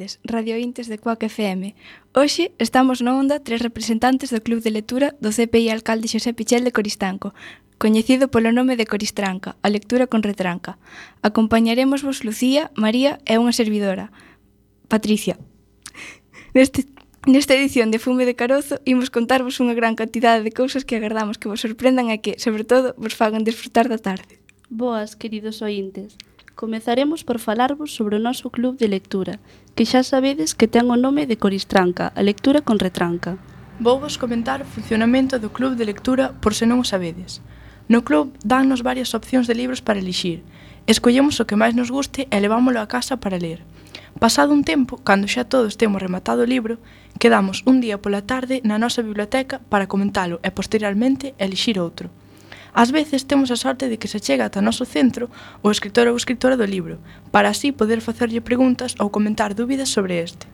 tardes, radiointes de Coac FM. Hoxe estamos na onda tres representantes do Club de Lectura do CPI Alcalde Xosé Pichel de Coristanco, coñecido polo nome de Coristranca, a lectura con retranca. Acompañaremos vos Lucía, María e unha servidora, Patricia. Neste Nesta edición de Fume de Carozo imos contarvos unha gran cantidade de cousas que agardamos que vos sorprendan e que, sobre todo, vos fagan desfrutar da tarde. Boas, queridos ointes. Comezaremos por falarvos sobre o noso club de lectura, que xa sabedes que ten o nome de Coristranca, a lectura con retranca. Vou vos comentar o funcionamento do club de lectura por se non o sabedes. No club dannos varias opcións de libros para elixir. Escollemos o que máis nos guste e levámolo a casa para ler. Pasado un tempo, cando xa todos temos rematado o libro, quedamos un día pola tarde na nosa biblioteca para comentalo e posteriormente elixir outro. Ás veces temos a sorte de que se chega ata noso centro o escritor ou escritora do libro, para así poder facerlle preguntas ou comentar dúbidas sobre este.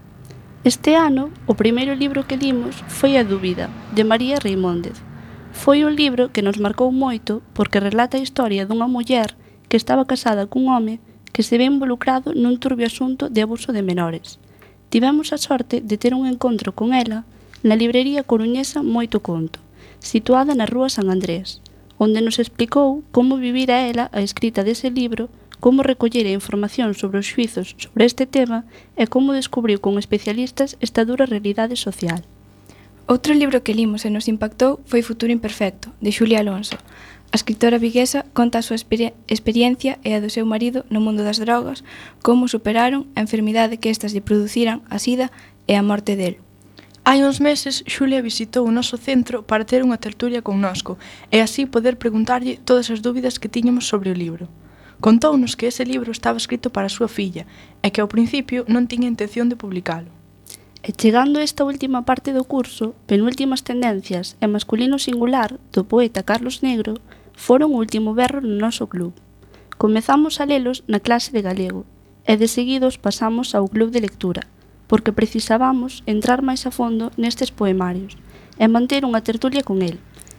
Este ano, o primeiro libro que dimos foi A dúbida, de María Reimóndez. Foi un libro que nos marcou moito porque relata a historia dunha muller que estaba casada cun home que se ve involucrado nun turbio asunto de abuso de menores. Tivemos a sorte de ter un encontro con ela na librería coruñesa Moito Conto, situada na rúa San Andrés, onde nos explicou como vivir a ela a escrita dese libro, como recoller a información sobre os xuizos sobre este tema e como descubriu con especialistas esta dura realidade social. Outro libro que limos e nos impactou foi Futuro Imperfecto, de Xulia Alonso. A escritora viguesa conta a súa experiencia e a do seu marido no mundo das drogas, como superaron a enfermidade que estas lle produciran a sida e a morte del. Hai uns meses, Xulia visitou o noso centro para ter unha tertulia connosco e así poder preguntarlle todas as dúbidas que tiñamos sobre o libro. Contounos que ese libro estaba escrito para a súa filla e que ao principio non tiña intención de publicalo. E chegando a esta última parte do curso, penúltimas tendencias e masculino singular do poeta Carlos Negro foron o último berro no noso club. Comezamos a lelos na clase de galego e de seguidos pasamos ao club de lectura, porque precisábamos entrar máis a fondo nestes poemarios e manter unha tertulia con el.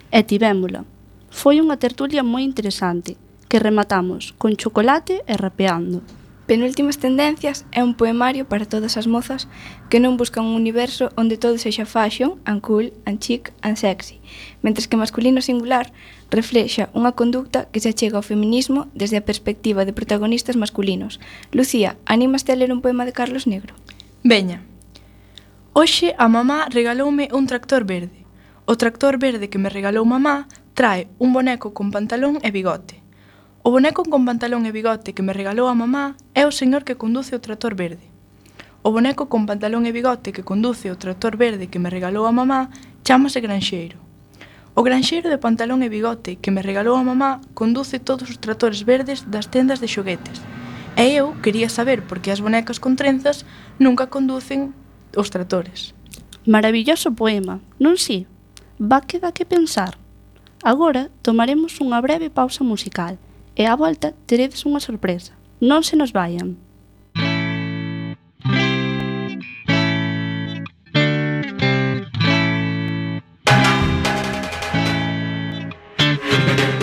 E tivémola. Foi unha tertulia moi interesante, que rematamos con chocolate e rapeando. Penúltimas tendencias é un poemario para todas as mozas que non buscan un universo onde todo sexa fashion, and cool, and chic, and sexy, mentres que masculino singular reflexa unha conducta que se achega ao feminismo desde a perspectiva de protagonistas masculinos. Lucía, animaste a ler un poema de Carlos Negro? Veña. Hoxe a mamá regaloume un tractor verde. O tractor verde que me regalou mamá trae un boneco con pantalón e bigote. O boneco con pantalón e bigote que me regalou a mamá é o señor que conduce o tractor verde. O boneco con pantalón e bigote que conduce o tractor verde que me regalou a mamá chámase Granxeiro. O granxeiro de pantalón e bigote que me regalou a mamá conduce todos os tractores verdes das tendas de xoguetes. E eu quería saber por que as bonecas con trenzas nunca conducen os tratores. Maravilloso poema, non si? Va queda que pensar. Agora tomaremos unha breve pausa musical e á volta teredes unha sorpresa. Non se nos vayan.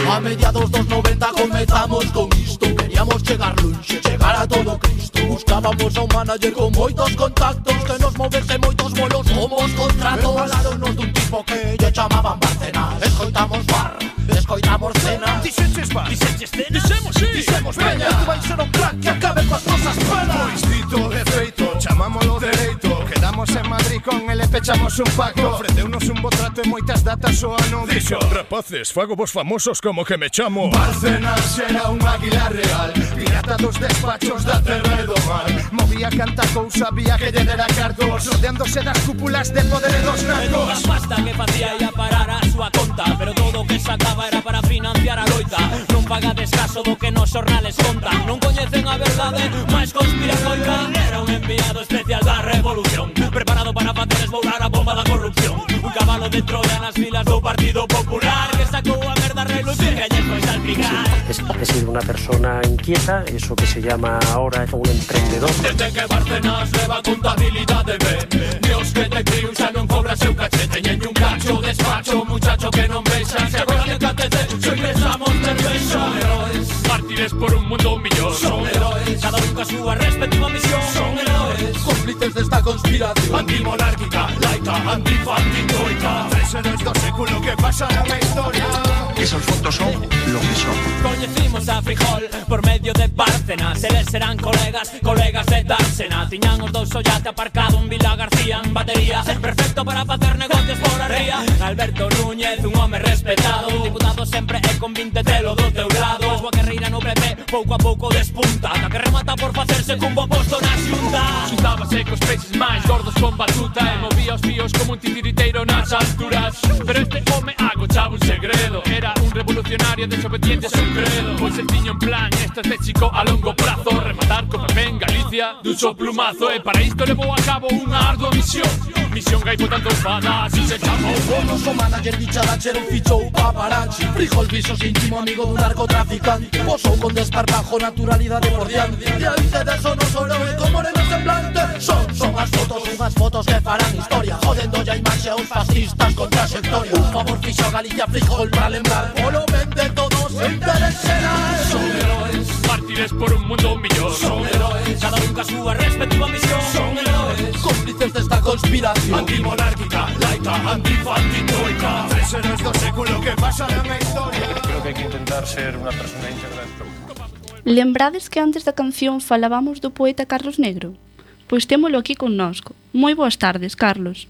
A mediados dos 90 comezamos con isto queríamos chegar lunxe, chegar a todo Cristo. Buscábamos a un manager con moitos contactos Que nos movese moitos bolos. Como os contratos Falaronos dun tipo que lle chamaban Barcenas Escoitamos bar, escoitamos cena. Dixenches bar, dixenches cena. Dixemos, sí, dixemos peña. Este que vai ser un crack que acabe coas nosas penas Pechamos un pacto. Ofreceunos un botrato e moitas datas o ano. Dixo Rapaces, fago vos famosos como que me chamo Barcenas era un águila real. Pirata dos despachos da terra e do mar Movía canta cousa, vía que lle dera cartos Rodeándose das cúpulas de poder e dos narcos. E pasta que facía ia parar a súa conta Pero todo o que sacaba era para financiar a loita. Non pagades caso do que nos xornales contan Non coñecen a verdade, eh, máis conspiracoica Era un enviado especial da revolución Preparado para facer esbourar Sara bomba la corrupción. Un caballo dentro de las filas de un partido popular que sacó a verdad relucir que ayer fue salpicar. Es, es decir, una persona inquieta, eso que se llama ahora un emprendedor. Desde que Barcelona lleva contabilidad de verde, Dios que te crió ya no cobra su cachete y en un cacho despacho, muchacho que no besa, se acuerda del catete, soy besamos de beso. Son héroes, mártires por un mundo mejor. Son héroes, cada uno a su respeto partícipes de esta conspiración. Antimonárquica, laica, antifa, anticoica Ese no es el siglo que pasa en la historia. esas fotos son lo que son. Coñecimos a Frijol por medio de Bárcenas, eles serán colegas, colegas de Dársena. Tiñan os dous ollate aparcado un Vila García en batería, ser perfecto para facer negocios por arría. Alberto Núñez, un home respetado, diputado sempre é con 20 telo do teu lado. A súa carreira no PP pouco a pouco despunta, Ata que remata por facerse cun bo posto na xunta. Xuntábase cos peixes máis gordos con batuta e movía os fíos como un titiriteiro nas alturas. Pero este home agochaba un segredo, era Un revolucionario desobediente es un credo. Pues el niño en plan, este es de chico a longo plazo. Rematar con en Galicia, ducho plumazo. Eh, para esto llevó a cabo una ardua misión. Misión que hay votando enfada, si se llama Bonos o manager, dicharachero, fichó paparazzi. Frijol, visos, íntimo amigo de un narcotraficante. Poso con desparpajo, naturalidad de bordiante. Y de eso no solo como moreno semblante. Son, son as fotos, unhas fotos que farán historia. Jodendo ya imaxe a uns fascistas con trayectoria Un favor fixo a Galicia frijol para lembrar Polo ben de todos interesará Son heróis Mártires por un mundo millón. Son heróis Cada un ca súa respectiva misión. Son heróis Cómplices desta conspiración. Antimonárquica, laica, antifanticoica Tres heróis do século que pasarán a historia. Creo que hai que intentar ser unha persona íntegra Lembrades que antes da canción falábamos do poeta Carlos Negro? pois témolo aquí connosco. Moi boas tardes, Carlos.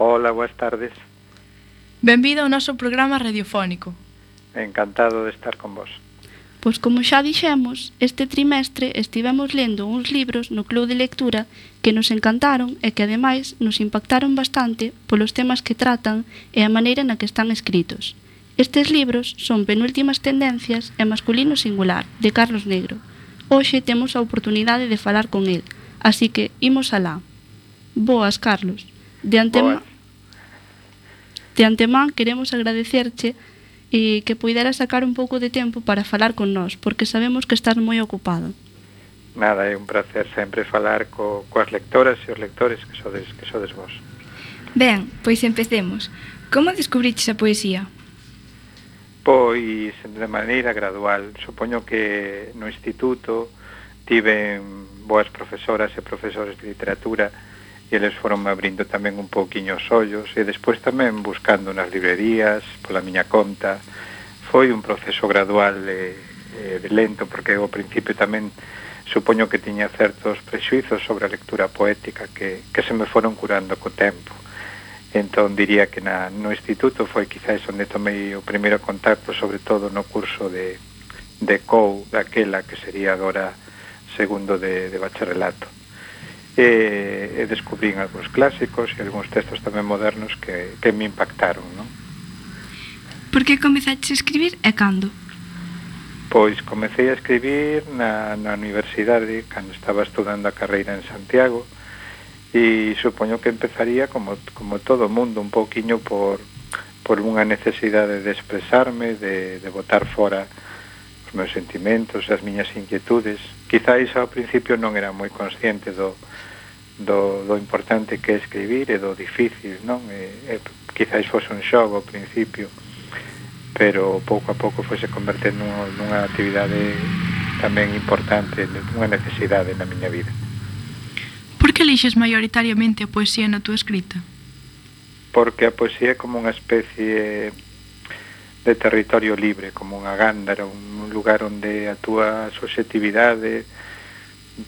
Hola, boas tardes. Benvido ao noso programa radiofónico. Encantado de estar con vos. Pois como xa dixemos, este trimestre estivemos lendo uns libros no club de lectura que nos encantaron e que ademais nos impactaron bastante polos temas que tratan e a maneira na que están escritos. Estes libros son Penúltimas tendencias e Masculino singular, de Carlos Negro. Hoxe temos a oportunidade de falar con el, Así que imos alá. Boas, Carlos. De antemán De antemán queremos agradecerche e que puidera sacar un pouco de tempo para falar con nós, porque sabemos que estás moi ocupado. Nada, é un placer sempre falar co, coas lectoras e os lectores que sodes, que sodes vos. Ben, pois empecemos. Como descubriches a poesía? Pois de maneira gradual. Supoño que no instituto tive boas profesoras e profesores de literatura e eles foron abrindo tamén un pouquiño os ollos e despois tamén buscando nas librerías pola miña conta. Foi un proceso gradual e, e lento porque ao principio tamén supoño que tiña certos prexuizos sobre a lectura poética que, que se me foron curando co tempo. Entón diría que na, no instituto foi quizás onde tomei o primeiro contacto sobre todo no curso de, de COU daquela que sería agora segundo de, de bacharelato. E, e descubrín algúns clásicos e algúns textos tamén modernos que, que me impactaron, non? Por que comezaste a escribir e cando? Pois comecei a escribir na, na universidade cando estaba estudando a carreira en Santiago e supoño que empezaría como, como todo o mundo un pouquiño por, por unha necesidade de expresarme, de, de botar fora os meus sentimentos, as miñas inquietudes quizáis ao principio non era moi consciente do, do, do importante que é escribir e do difícil, non? E, e quizáis fose un xogo ao principio, pero pouco a pouco fose converter nunha, nunha actividade tamén importante, nunha necesidade na miña vida. Por que lixes maioritariamente a poesía na túa escrita? Porque a poesía é como unha especie de territorio libre, como unha gándara, un lugar onde a túa subjetividade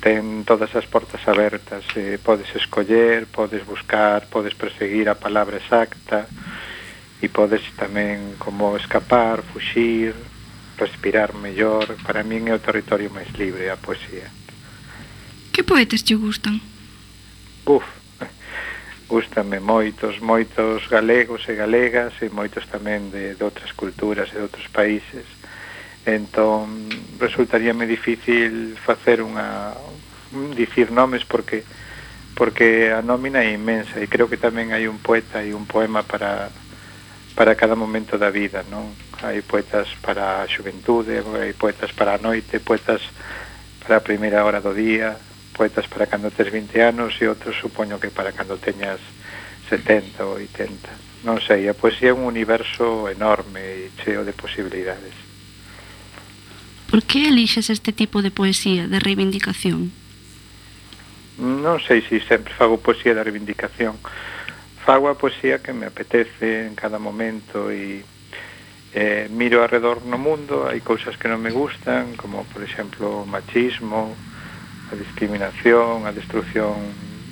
ten todas as portas abertas, eh, podes escoller, podes buscar, podes perseguir a palabra exacta e podes tamén como escapar, fuxir, respirar mellor. Para min é o territorio máis libre a poesía. Que poetas che gustan? Uf, gustame moitos, moitos galegos e galegas e moitos tamén de, de outras culturas e de outros países. Entón, resultaríame difícil facer unha dicir nomes porque porque a nómina é inmensa e creo que tamén hai un poeta e un poema para para cada momento da vida, non? Hai poetas para a xuventude, hai poetas para a noite, poetas para a primeira hora do día, poetas para cando tes 20 anos e outros supoño que para cando teñas 70 ou 80 non sei, a poesía é un universo enorme e cheo de posibilidades. Por que elixes este tipo de poesía de reivindicación? Non sei se sempre fago poesía de reivindicación. Fago a poesía que me apetece en cada momento e eh, miro alrededor no mundo, hai cousas que non me gustan, como por exemplo o machismo, a discriminación, a destrucción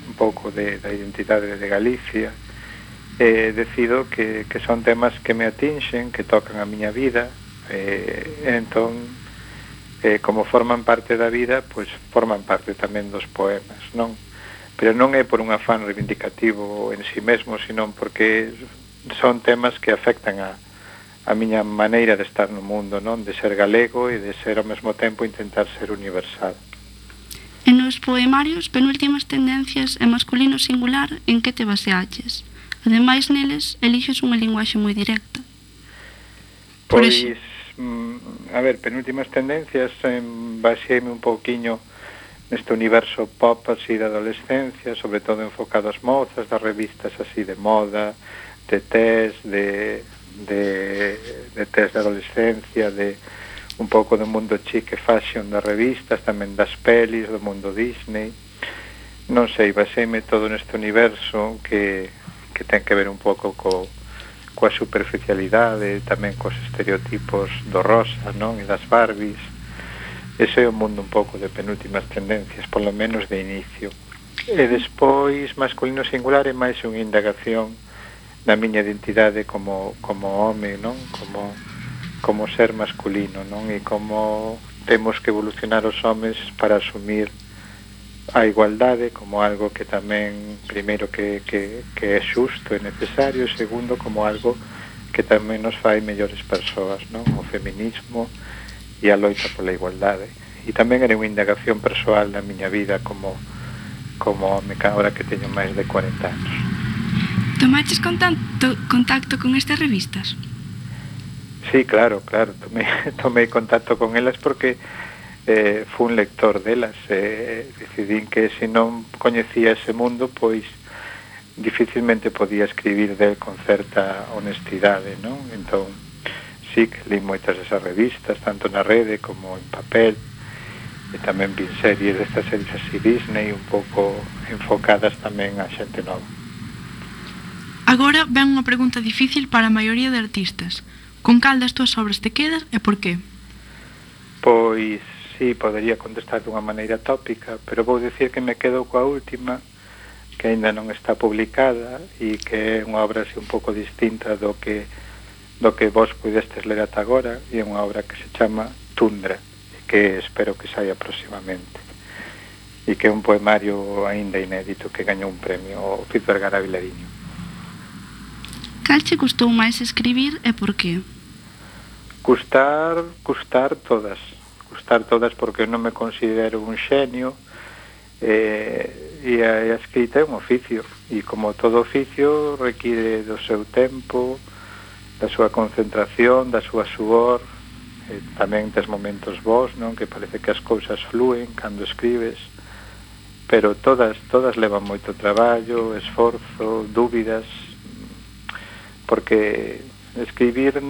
un pouco de, da identidade de Galicia, eh, decido que, que son temas que me atinxen, que tocan a miña vida, eh, entón, eh, como forman parte da vida, pois forman parte tamén dos poemas, non? Pero non é por un afán reivindicativo en si sí mesmo, senón porque son temas que afectan a, a miña maneira de estar no mundo, non? De ser galego e de ser ao mesmo tempo intentar ser universal. En nos poemarios penúltimas tendencias e masculino singular en que te baseaches. Ademais, neles, elixes unha linguaxe moi directa. Por pois, exe... Mm, a ver, penúltimas tendencias, em, baseime un pouquiño neste universo pop así da adolescencia, sobre todo enfocado ás mozas, das revistas así de moda, de test, de, de, de test de adolescencia, de, un pouco do mundo chic e fashion das revistas, tamén das pelis, do mundo Disney. Non sei, baseime todo neste universo que, que ten que ver un pouco co, coa superficialidade, tamén cos estereotipos do rosa, non? E das Barbies. Ese é o mundo un pouco de penúltimas tendencias, polo menos de inicio. E despois, masculino singular é máis unha indagación na miña identidade como, como home, non? Como como ser masculino, non? E como temos que evolucionar os homes para asumir a igualdade como algo que tamén, primeiro, que, que, que é xusto e necesario, e segundo, como algo que tamén nos fai mellores persoas, non? O feminismo e a loita pola igualdade. E tamén era unha indagación persoal na miña vida como como home ahora que teño máis de 40 anos. Tomaches contacto, contacto con estas revistas? Sí, claro, claro, tomei, tomei contacto con elas porque eh, fui un lector delas eh, decidín que se non coñecía ese mundo pois dificilmente podía escribir del con certa honestidade non? entón sí que li moitas esas revistas tanto na rede como en papel e tamén vin series destas series así Disney un pouco enfocadas tamén a xente nova Agora ven unha pregunta difícil para a maioría de artistas Con cal das túas obras te quedas e por qué? Pois, sí, podería contestar dunha maneira tópica, pero vou dicir que me quedo coa última, que aínda non está publicada e que é unha obra así un pouco distinta do que do que vos pudestes ler ata agora e é unha obra que se chama Tundra e que espero que saia próximamente e que é un poemario aínda inédito que gañou un premio o Fito Vergara Vilariño Cal che custou máis escribir e por que? Custar, custar todas, custar todas porque non me considero un xenio, eh, e a, a escrita é un oficio, e como todo oficio require do seu tempo, da súa concentración, da súa suor, eh, tamén tes momentos vos, non? Que parece que as cousas fluen cando escribes, pero todas todas levan moito traballo, esforzo, dúbidas, porque escribir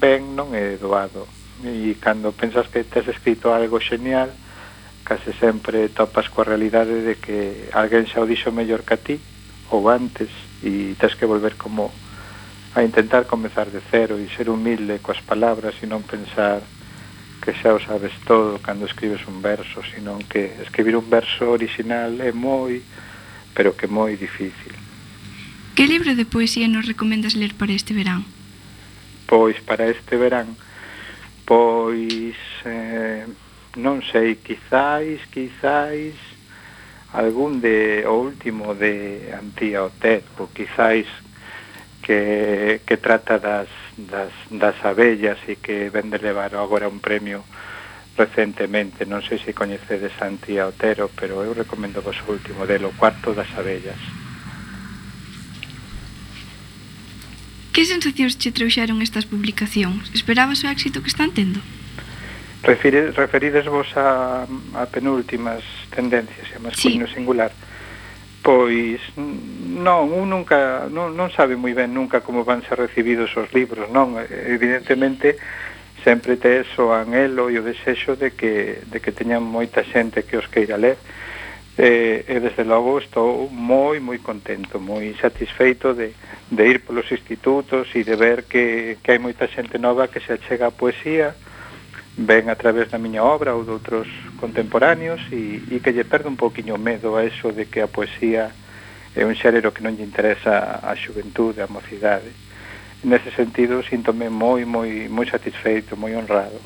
ben non é doado e cando pensas que tes escrito algo xenial case sempre topas coa realidade de que alguén xa o dixo mellor que a ti ou antes e tens que volver como a intentar comezar de cero e ser humilde coas palabras e non pensar que xa o sabes todo cando escribes un verso, sino que escribir un verso original é moi, pero que moi difícil. Que libro de poesía nos recomendas ler para este verán? pois para este verán pois eh, non sei, quizáis, quizáis algún de o último de Antía Otet, quizáis que, que trata das, das, das abellas e que vende levar agora un premio recentemente, non sei se coñecedes a Antía Otero, pero eu recomendo vos o último delo, Cuarto das Abellas. Que sensacións che trouxeron estas publicacións? Esperabas o éxito que están tendo? Refire, referidesvos a, a penúltimas tendencias, a masculino sí. singular. Pois non, un nunca non, non sabe moi ben nunca como van ser recibidos os libros, non? Evidentemente sempre tes o anhelo e o desexo de que, de que teñan moita xente que os queira ler e, e desde logo estou moi moi contento, moi satisfeito de, de ir polos institutos e de ver que, que hai moita xente nova que se achega a poesía ven a través da miña obra ou de outros contemporáneos e, e que lle perde un poquinho medo a eso de que a poesía é un xérero que non lle interesa a xuventude, a mocidade. Nese sentido, síntome moi, moi, moi satisfeito, moi honrado.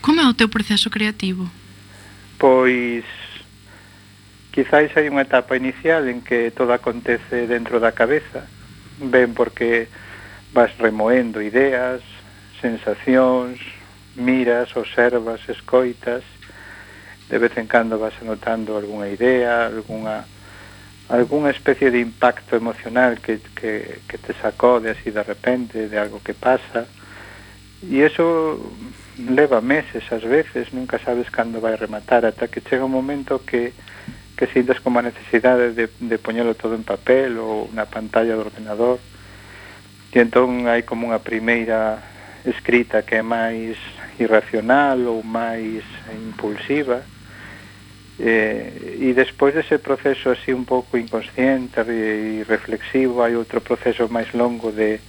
Como é o teu proceso creativo? Pois Quizáis hai unha etapa inicial en que todo acontece dentro da cabeza, ben porque vas remoendo ideas, sensacións, miras, observas, escoitas, de vez en cando vas anotando algunha idea, algunha algunha especie de impacto emocional que, que, que te sacode así de repente de algo que pasa. E eso leva meses ás veces, nunca sabes cando vai rematar ata que chega un momento que que sintas como a necesidade de, de poñelo todo en papel ou na pantalla do ordenador. E entón hai como unha primeira escrita que é máis irracional ou máis impulsiva. Eh, e despois dese proceso así un pouco inconsciente e reflexivo hai outro proceso máis longo de,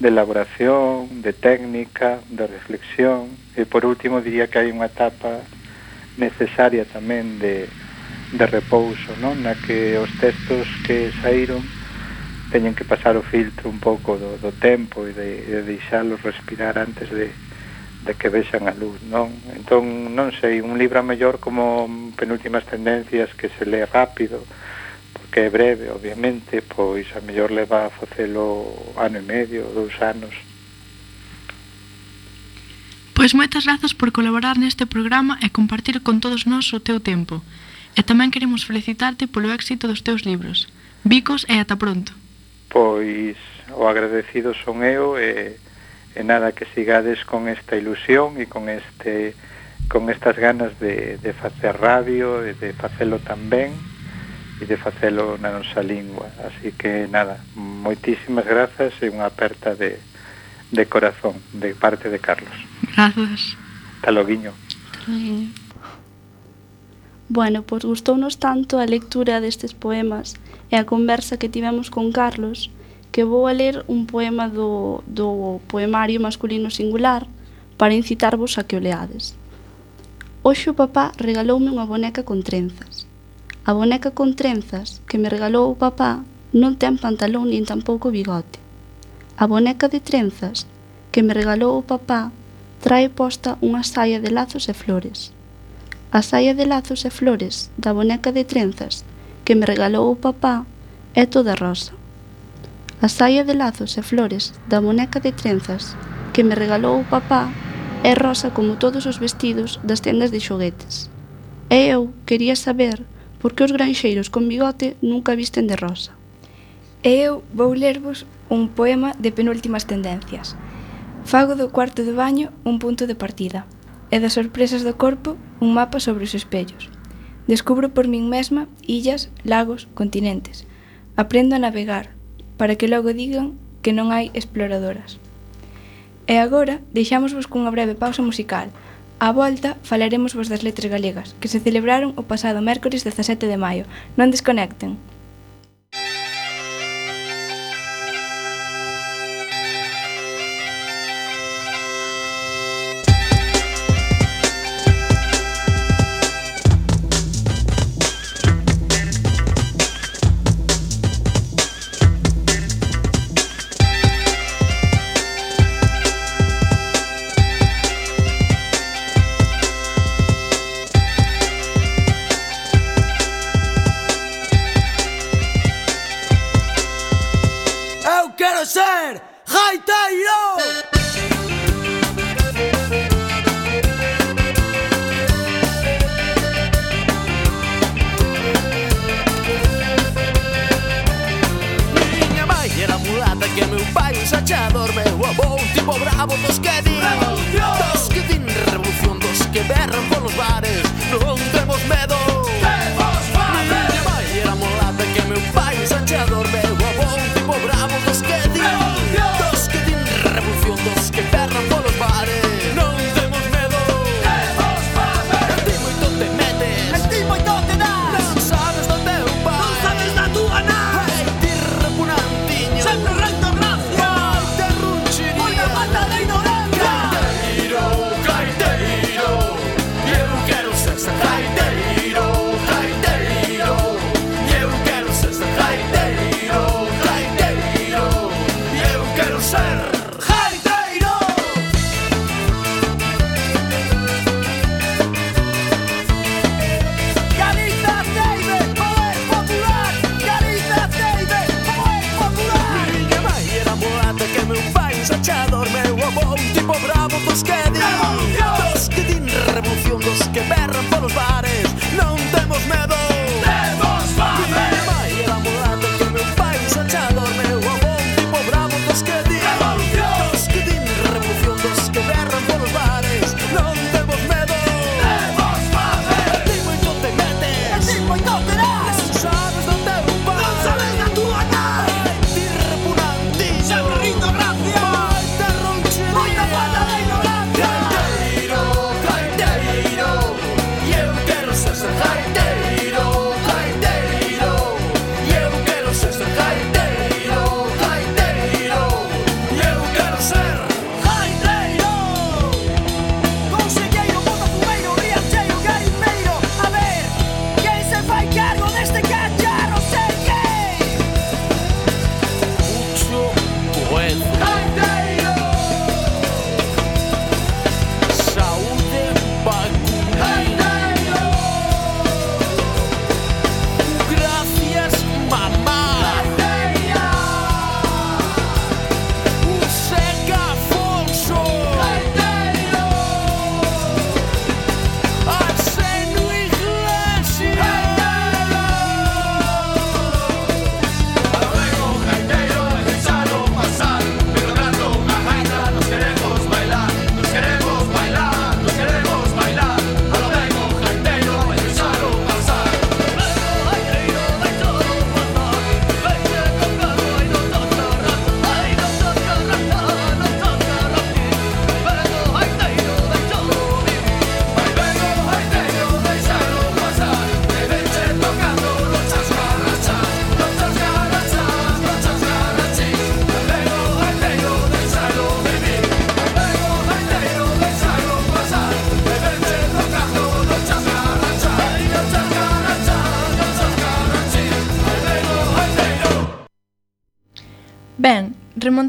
de elaboración, de técnica, de reflexión. E por último diría que hai unha etapa necesaria tamén de, de repouso, non? na que os textos que saíron teñen que pasar o filtro un pouco do, do tempo e de, de deixalos respirar antes de, de que vexan a luz, non? Entón, non sei, un libro mellor como penúltimas tendencias que se lee rápido, porque é breve, obviamente, pois a mellor le va a facelo ano e medio, dous anos. Pois moitas grazas por colaborar neste programa e compartir con todos nós o teu tempo. E tamén queremos felicitarte polo éxito dos teus libros. Bicos e ata pronto. Pois o agradecido son eu e, e nada que sigades con esta ilusión e con este con estas ganas de, de facer radio e de facelo tamén e de facelo na nosa lingua. Así que nada, moitísimas grazas e unha aperta de, de corazón de parte de Carlos. Grazas. Hasta loguiño. Hasta. Bueno, pois gustounos tanto a lectura destes poemas e a conversa que tivemos con Carlos que vou a ler un poema do, do poemario masculino singular para incitarvos a que o leades. Oxe o papá regaloume unha boneca con trenzas. A boneca con trenzas que me regalou o papá non ten pantalón nin tampouco bigote. A boneca de trenzas que me regalou o papá trae posta unha saia de lazos e flores. A saia de lazos e flores da boneca de trenzas que me regalou o papá é toda rosa. A saia de lazos e flores da boneca de trenzas que me regalou o papá é rosa como todos os vestidos das tendas de xoguetes. E eu quería saber por que os granxeiros con bigote nunca visten de rosa. E eu vou lervos un poema de penúltimas tendencias. Fago do cuarto de baño un punto de partida e das sorpresas do corpo un mapa sobre os espellos. Descubro por min mesma illas, lagos, continentes. Aprendo a navegar, para que logo digan que non hai exploradoras. E agora deixámosvos cunha breve pausa musical. Á volta falaremos vos das letras galegas, que se celebraron o pasado mércores 17 de maio. Non desconecten.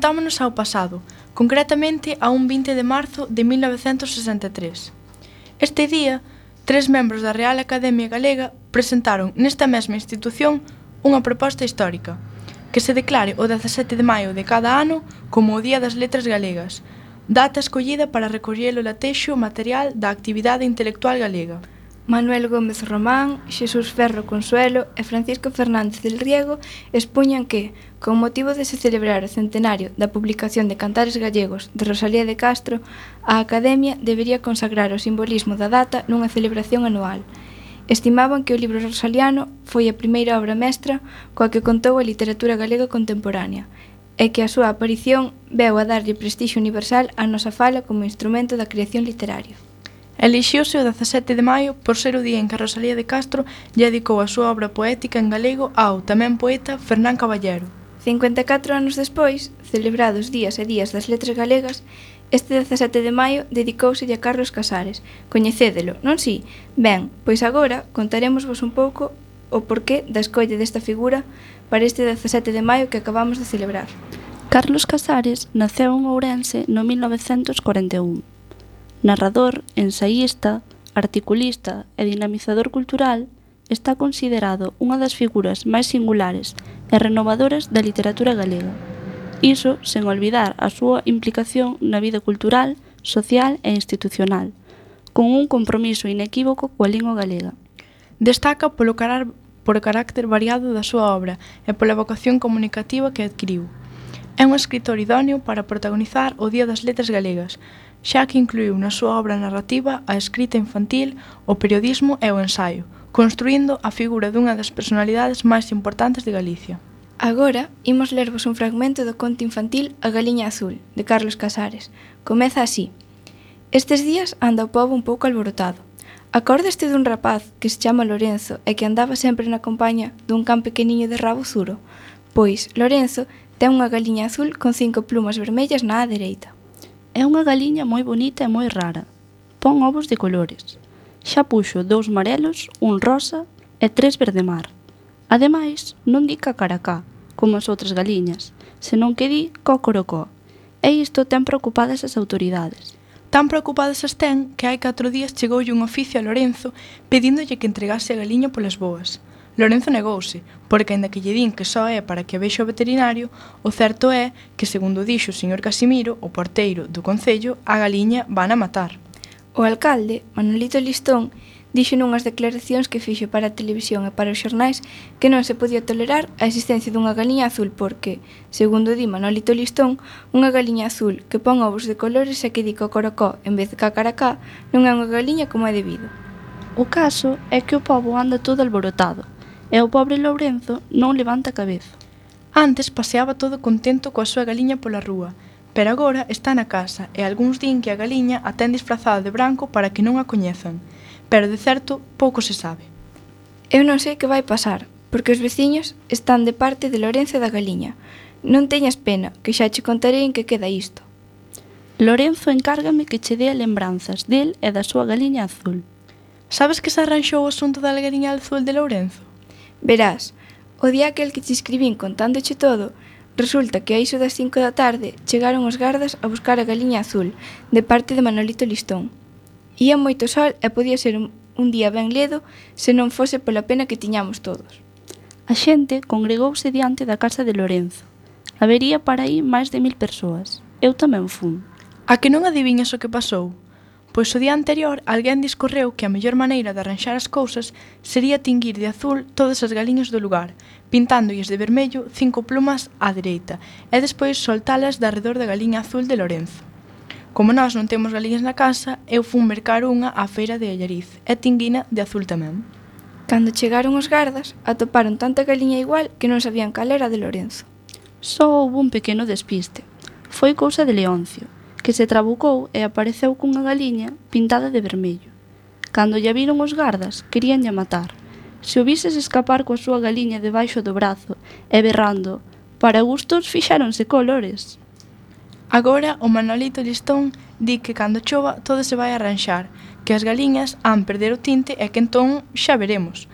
remontámonos ao pasado, concretamente a un 20 de marzo de 1963. Este día, tres membros da Real Academia Galega presentaron nesta mesma institución unha proposta histórica, que se declare o 17 de maio de cada ano como o Día das Letras Galegas, data escollida para recoller o latexo material da actividade intelectual galega. Manuel Gómez Román, Xesús Ferro Consuelo e Francisco Fernández del Riego expuñan que, con motivo de se celebrar o centenario da publicación de Cantares Gallegos de Rosalía de Castro, a Academia debería consagrar o simbolismo da data nunha celebración anual. Estimaban que o libro rosaliano foi a primeira obra mestra coa que contou a literatura galega contemporánea, e que a súa aparición veu a darlle prestixio universal á nosa fala como instrumento da creación literaria. Elixiuse o dezasete de maio por ser o día en que Rosalía de Castro lle dedicou a súa obra poética en galego ao tamén poeta Fernán Caballero. 54 anos despois, celebrados días e días das letras galegas, este 17 de maio dedicouselle a Carlos Casares. Coñecédelo, non si? Ben, pois agora contaremosvos un pouco o porqué da escolla desta figura para este 17 de maio que acabamos de celebrar. Carlos Casares naceu en Ourense no 1941 Narrador, ensaísta, articulista e dinamizador cultural, está considerado unha das figuras máis singulares e renovadoras da literatura galega. Iso sen olvidar a súa implicación na vida cultural, social e institucional, con un compromiso inequívoco coa lingua galega. Destaca polo carar por o carácter variado da súa obra e pola vocación comunicativa que adquiriu. É un escritor idóneo para protagonizar o Día das Letras Galegas, xa que incluíu na súa obra narrativa a escrita infantil, o periodismo e o ensaio, construindo a figura dunha das personalidades máis importantes de Galicia. Agora, imos lervos un fragmento do conto infantil A Galiña Azul, de Carlos Casares. Comeza así. Estes días anda o povo un pouco alborotado. Acordaste dun rapaz que se chama Lorenzo e que andaba sempre na compaña dun can pequeniño de rabo zuro? Pois, Lorenzo ten unha galiña azul con cinco plumas vermellas na á dereita. É unha galiña moi bonita e moi rara. Pon ovos de colores. Xa puxo dous marelos, un rosa e tres verde mar. Ademais, non di cacaracá, como as outras galiñas, senón que di cocorocó. E isto ten preocupadas as autoridades. Tan preocupadas as ten que hai catro días chegoulle un oficio a Lorenzo pedíndolle que entregase a galiña polas boas. Lorenzo negouse, porque aínda que lle din que só é para que a vexa o veterinario, o certo é que, segundo dixo o señor Casimiro, o porteiro do Concello, a galiña van a matar. O alcalde, Manolito Listón, dixo nunhas declaracións que fixo para a televisión e para os xornais que non se podía tolerar a existencia dunha galiña azul porque, segundo di Manolito Listón, unha galiña azul que pon ovos de colores e que di cocorocó en vez de cacaracá non é unha galiña como é debido. O caso é que o pobo anda todo alborotado, e o pobre Lourenzo non levanta a cabeza. Antes paseaba todo contento coa súa galiña pola rúa, pero agora está na casa e algúns din que a galiña a ten disfrazada de branco para que non a coñezan, pero de certo pouco se sabe. Eu non sei que vai pasar, porque os veciños están de parte de Lorenzo da galiña. Non teñas pena, que xa che contarei en que queda isto. Lorenzo encárgame que che dea lembranzas del e da súa galiña azul. Sabes que se arranxou o asunto da galiña azul de Lorenzo? Verás, o día aquel que te escribín contándoche todo, resulta que a iso das cinco da tarde chegaron os gardas a buscar a galiña azul, de parte de Manolito Listón. Ía moito sol e podía ser un, un día ben ledo se non fose pola pena que tiñamos todos. A xente congregouse diante da casa de Lorenzo. Habería para aí máis de mil persoas. Eu tamén fun. A que non adiviñas o que pasou? pois o día anterior alguén discorreu que a mellor maneira de arranxar as cousas sería tinguir de azul todas as galiñas do lugar, pintándolles de vermello cinco plumas á dereita e despois soltalas de arredor da galiña azul de Lorenzo. Como nós non temos galiñas na casa, eu fun mercar unha á feira de Allariz e tinguina de azul tamén. Cando chegaron os gardas, atoparon tanta galiña igual que non sabían cal era de Lorenzo. Só houve un pequeno despiste. Foi cousa de Leoncio, que se trabucou e apareceu cunha galiña pintada de vermello. Cando lle viron os gardas, queríanlle matar. Se o vises escapar coa súa galiña debaixo do brazo e berrando, para gustos fixáronse colores. Agora o Manolito Listón di que cando chova todo se vai arranxar, que as galiñas han perder o tinte e que entón xa veremos.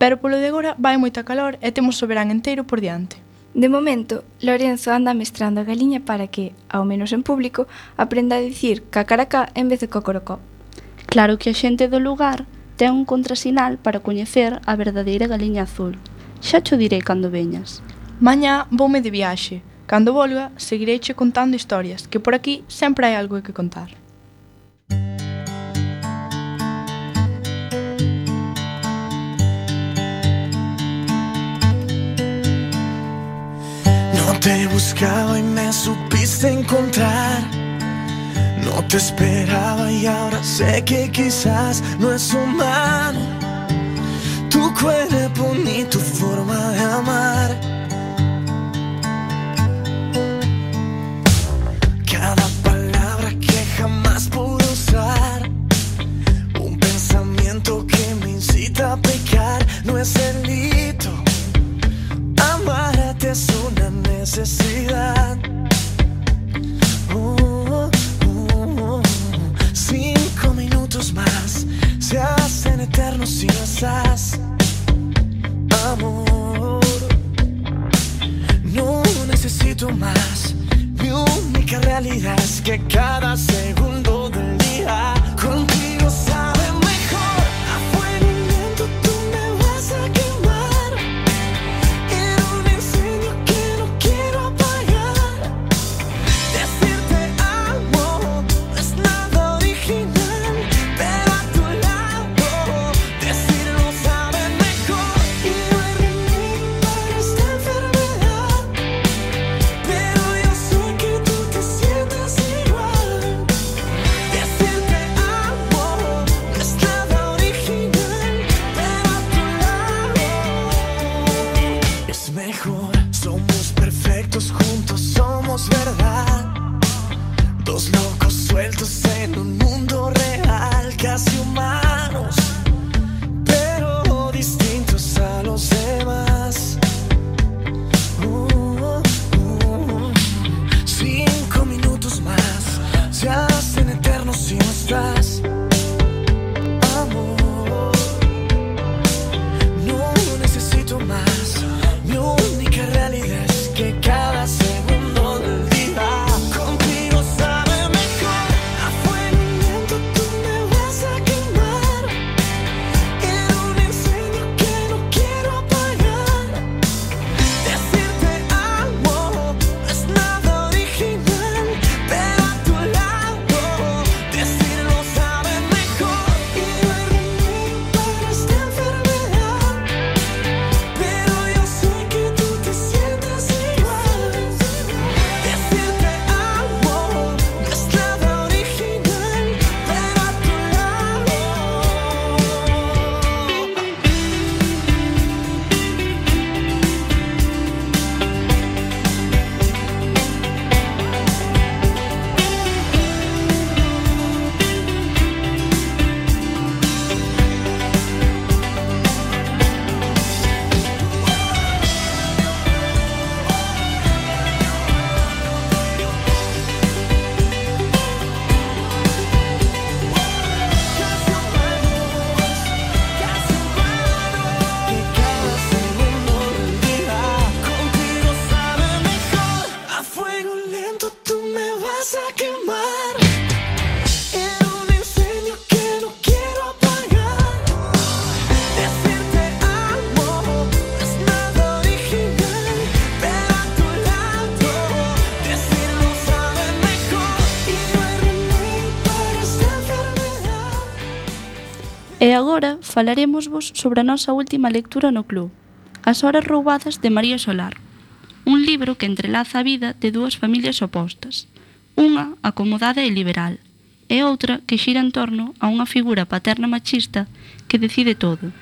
Pero polo de agora vai moita calor e temos o verán enteiro por diante. De momento, Lorenzo anda mestrando a galiña para que, ao menos en público, aprenda a dicir cacaracá en vez de cocorocó. Claro que a xente do lugar ten un contrasinal para coñecer a verdadeira galiña azul. Xa cho direi cando veñas. Mañá voume de viaxe. Cando volga, seguirei che contando historias, que por aquí sempre hai algo que contar. Te buscaba y me supiste encontrar. No te esperaba y ahora sé que quizás no es humano. Tu cuerpo ni tu forma de amar. Cada palabra que jamás pude usar. Un pensamiento que me incita a pecar. No es delito. Es una necesidad. Oh, oh, oh. Cinco minutos más se hacen eternos si no estás, amor. No necesito más. Mi única realidad es que cada segundo del día contigo falaremosvos sobre a nosa última lectura no club, As horas roubadas de María Solar, un libro que entrelaza a vida de dúas familias opostas, unha acomodada e liberal, e outra que xira en torno a unha figura paterna machista que decide todo.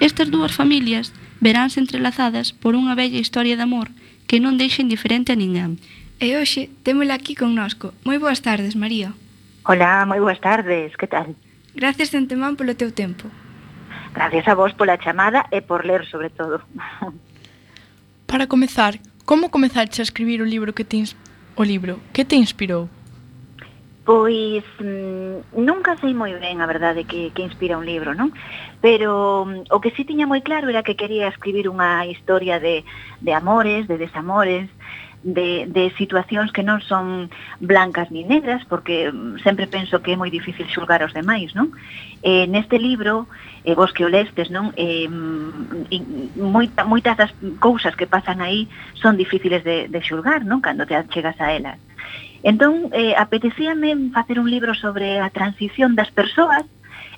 Estas dúas familias veránse entrelazadas por unha bella historia de amor que non deixa indiferente a ninguén. E hoxe témola aquí connosco. Moi boas tardes, María. Hola, moi boas tardes, que tal? Gracias de antemán polo teu tempo. Gracias a vos pola chamada e por ler sobre todo. Para comezar, como comezaste a escribir o libro que te o libro que te inspirou? Pois mmm, nunca sei moi ben a verdade que, que inspira un libro, non? Pero mm, o que sí tiña moi claro era que quería escribir unha historia de, de amores, de desamores, de, de situacións que non son blancas ni negras, porque sempre penso que é moi difícil xulgar os demais, non? Eh, neste libro, eh, vos que o lestes, non? Eh, moita, moitas das cousas que pasan aí son difíciles de, de xulgar, non? Cando te chegas a elas. Entón, eh, apetecíame facer un libro sobre a transición das persoas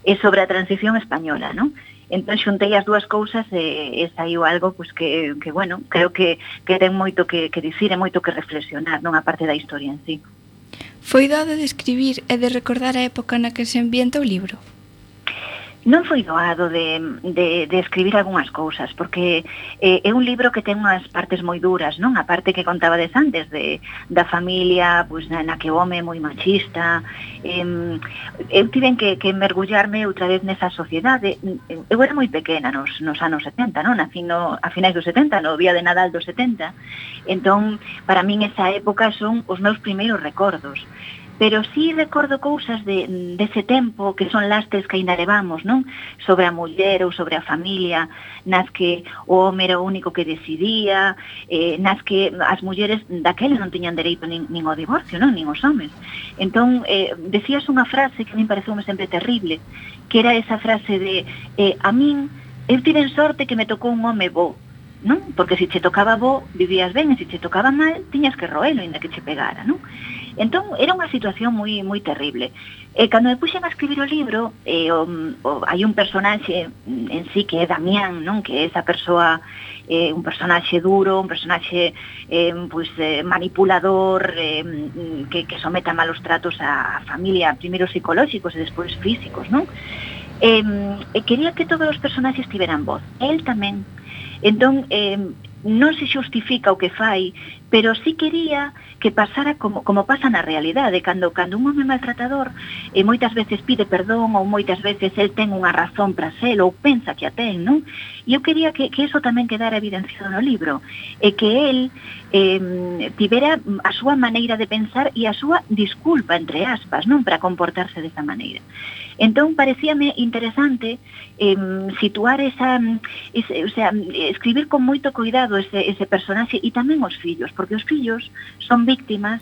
e sobre a transición española, non? Entón xuntei as dúas cousas e, e saiu algo pois, que, que, bueno, creo que, que ten moito que, que dicir e moito que reflexionar a parte da historia en sí. Foi dado de escribir e de recordar a época na que se ambienta o libro non foi doado de, de, de escribir algunhas cousas, porque eh, é un libro que ten unhas partes moi duras, non? A parte que contaba des antes de, da familia, pois, na, na que o home moi machista, eh, eu tiven que, que mergullarme outra vez nesa sociedade. Eu era moi pequena nos, nos anos 70, non? A, fin, no, a finais dos 70, no día de Nadal dos 70. Entón, para min esa época son os meus primeiros recordos pero sí recordo cousas de, dese de tempo que son lastres que ainda levamos, non? Sobre a muller ou sobre a familia, nas que o home era o único que decidía, eh, nas que as mulleres daquela non tiñan dereito nin, nin ao divorcio, non? Nin os homes. Entón, eh, decías unha frase que a mí pareceu sempre terrible, que era esa frase de eh, a min, eu tiven sorte que me tocou un home bo, non? Porque se che tocaba bo, vivías ben, e se che tocaba mal, tiñas que roelo, ainda que che pegara, non? Entón, era unha situación moi moi terrible. E cando me puxen a escribir o libro, eh, o, o, hai un personaxe en sí que é Damián, non? Que é esa persoa, eh, un personaxe duro, un personaxe eh, pues, eh, manipulador, eh, que, que someta malos tratos a, a familia, primeiro psicolóxicos e despois físicos, non? Eh, eh, quería que todos os personaxes tiveran voz. El tamén. Entón, eh, non se xustifica o que fai, pero sí quería que pasara como, como pasa na realidade, cando, cando un home maltratador e moitas veces pide perdón ou moitas veces el ten unha razón para ser ou pensa que a ten, non? E eu quería que, que eso tamén quedara evidenciado no libro e que el eh, tivera a súa maneira de pensar e a súa disculpa, entre aspas, non? Para comportarse desa maneira. Entón, parecíame interesante eh, situar esa, mm, ese, o sea, mm, escribir con moito cuidado ese, ese personaxe e tamén os fillos, porque os fillos son víctimas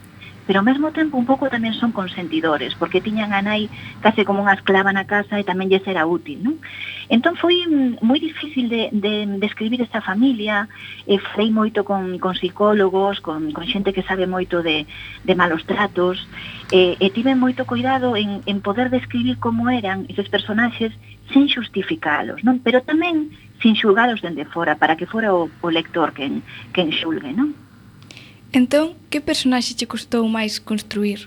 pero ao mesmo tempo un pouco tamén son consentidores, porque tiñan a nai case como unha esclava na casa e tamén lle era útil, non? Entón foi moi difícil de, de describir de esta familia, e falei moito con, con psicólogos, con, con xente que sabe moito de, de malos tratos, e, e tive moito cuidado en, en poder describir como eran esos personaxes sen xustificalos, non? Pero tamén sin xulgalos dende fora, para que fora o, o lector quen, quen xulgue, non? Entón, que personaxe che custou máis construir?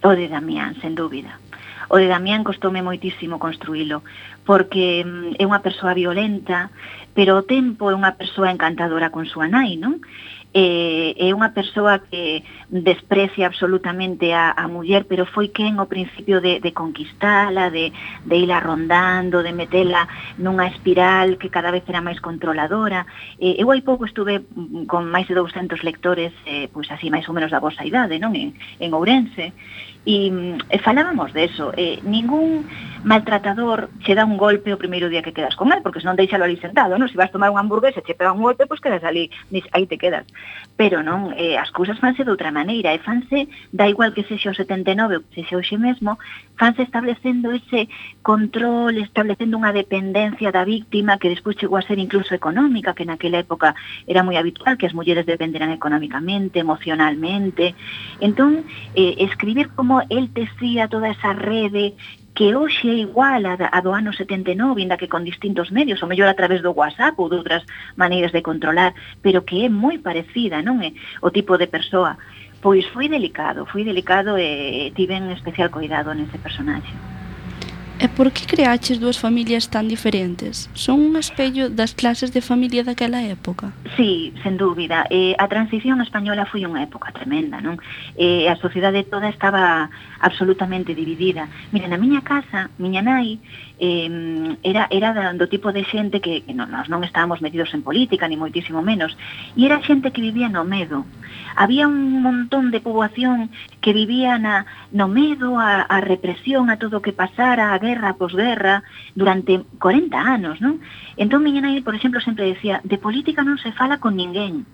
O de Damián, sen dúbida. O de Damián costoume moitísimo construílo, porque mm, é unha persoa violenta, pero o tempo é unha persoa encantadora con súa nai, non? eh, é unha persoa que desprecia absolutamente a, a muller, pero foi quen ao principio de, de conquistala, de, de ila rondando, de metela nunha espiral que cada vez era máis controladora. Eh, eu hai pouco estuve con máis de 200 lectores, eh, pois así máis ou menos da vosa idade, non? En, en Ourense, E, mm, e eh, falábamos eso, eh, ningún maltratador che dá un golpe o primeiro día que quedas con él, porque senón deixalo ali sentado, non? Se vas tomar unha hamburguesa e che pega un golpe, pois quedas ali, dis, aí te quedas. Pero non, eh, as cousas fanse de outra maneira, e fanse, da igual que sexa o 79 ou que sexa hoxe mesmo, fanse establecendo ese control, establecendo unha dependencia da víctima que despois chegou a ser incluso económica, que naquela época era moi habitual que as mulleres dependeran económicamente, emocionalmente. Entón, eh, escribir como como el tecía toda esa rede que hoxe é igual a, a do ano 79, inda que con distintos medios, ou mellor a través do WhatsApp ou de outras maneiras de controlar, pero que é moi parecida, non é? O tipo de persoa. Pois foi delicado, foi delicado e tiven especial cuidado nese personaxe. E por que creaches dúas familias tan diferentes? Son un espello das clases de familia daquela época? Sí, sen dúbida. Eh, a transición española foi unha época tremenda, non? Eh, a sociedade toda estaba absolutamente dividida. Mira, na miña casa, miña nai eh, era, era do tipo de xente que, que non, nós non estábamos metidos en política, ni moitísimo menos, e era xente que vivía no medo. Había un montón de poboación que vivía na, no medo, a, a represión, a todo o que pasara, a guerra, a posguerra, durante 40 anos, non? Entón, miña nai, por exemplo, sempre decía, de política non se fala con ninguén,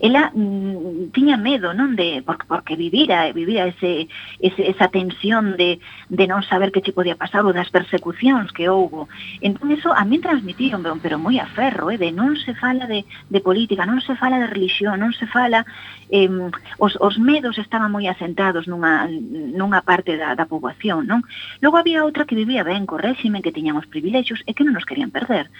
ela mm, tiña medo, non, de porque, porque vivira, vivira ese, ese esa tensión de, de non saber que che podía pasar ou das persecucións que houbo. Entón, eso a min transmitíron, pero moi a ferro, eh, de non se fala de, de política, non se fala de religión, non se fala... Eh, os, os medos estaban moi asentados nunha, nunha parte da, da poboación, non? Logo había outra que vivía ben co réxime, que tiñamos privilexios e que non nos querían perder.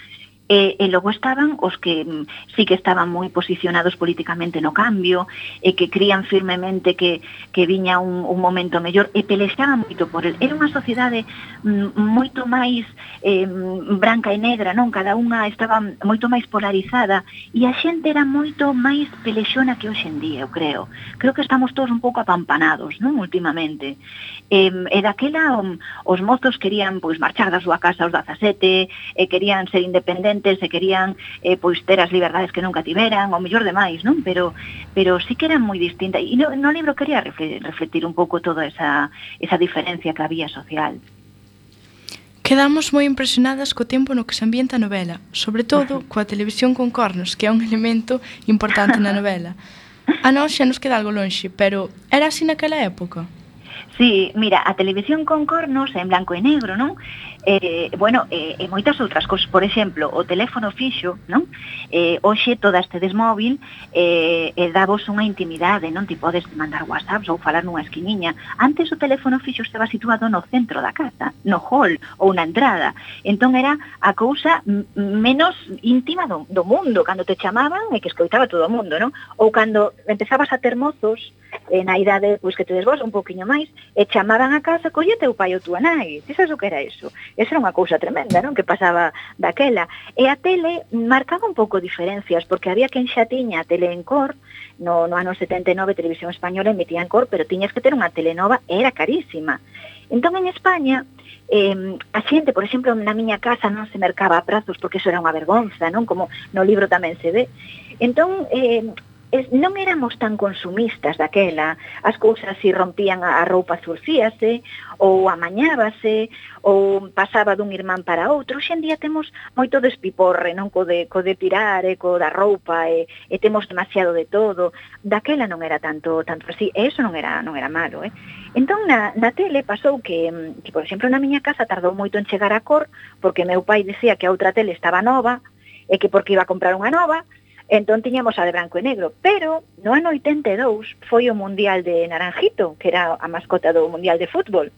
E, e logo estaban os que mm, sí que estaban moi posicionados políticamente no cambio, e que crían firmemente que, que viña un, un momento mellor, e pelexaban moito por el. Era unha sociedade mm, moito máis eh, branca e negra, non? Cada unha estaba moito máis polarizada, e a xente era moito máis pelexona que hoxe en día, eu creo. Creo que estamos todos un pouco apampanados, non? Últimamente. E, e daquela mm, os mozos querían pois marchar da súa casa aos 17, e querían ser independentes, independentes e querían eh, pois ter as liberdades que nunca tiveran, ou mellor demais, non? Pero pero sí que eran moi distintas. E no, no libro quería refletir un pouco toda esa, esa diferencia que había social. Quedamos moi impresionadas co tempo no que se ambienta a novela, sobre todo coa televisión con cornos, que é un elemento importante na novela. A nós xa nos queda algo lonxe, pero era así naquela época? Sí, mira, a televisión con cornos en blanco e negro, non? eh, bueno, eh, e moitas outras cousas. Por exemplo, o teléfono fixo, non? Eh, hoxe todas tedes móvil eh, e davos unha intimidade, non? Ti podes mandar whatsapps ou falar nunha esquiniña. Antes o teléfono fixo estaba situado no centro da casa, no hall ou na entrada. Entón era a cousa menos íntima do, do mundo, cando te chamaban e que escoitaba todo o mundo, non? Ou cando empezabas a ter mozos, eh, na idade pois, que tedes vos un poquinho máis, e chamaban a casa, colle teu pai ou tua nai, ti sabes o que era iso? Esa era unha cousa tremenda, non? Que pasaba daquela. E a tele marcaba un pouco diferencias, porque había quen xa tiña a tele en cor, no, no ano 79 Televisión Española emitía en cor, pero tiñas que ter unha telenova e era carísima. Entón, en España, eh, a xente, por exemplo, na miña casa non se mercaba a prazos porque eso era unha vergonza, non? Como no libro tamén se ve. Entón, eh, es, non éramos tan consumistas daquela, as cousas si rompían a, a roupa zurcíase, ou amañábase, ou pasaba dun irmán para outro, hoxendía temos moito despiporre, non? Co de, co de tirar, e co da roupa, e, e temos demasiado de todo, daquela non era tanto tanto así, e eso non era, non era malo, eh? Entón, na, na tele pasou que, que, por exemplo, na miña casa tardou moito en chegar a cor, porque meu pai decía que a outra tele estaba nova, e que porque iba a comprar unha nova, Entón tiñamos a de branco e negro, pero no ano 82 foi o Mundial de Naranjito, que era a mascota do Mundial de Fútbol.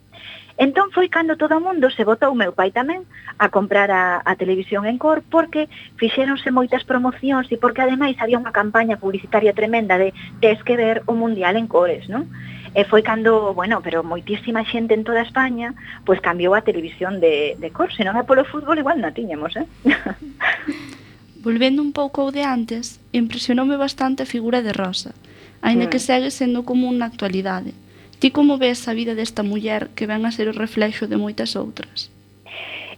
Entón foi cando todo o mundo se botou meu pai tamén a comprar a, a televisión en cor porque fixéronse moitas promocións e porque ademais había unha campaña publicitaria tremenda de tes que ver o Mundial en cores, non? E foi cando, bueno, pero moitísima xente en toda España pois cambiou a televisión de, de cor, senón a polo fútbol igual non tiñemos, eh? Volvendo un pouco ao de antes, impresionoume bastante a figura de Rosa, aínda que segue sendo común na actualidade. Ti como ves a vida desta muller que ven a ser o reflexo de moitas outras?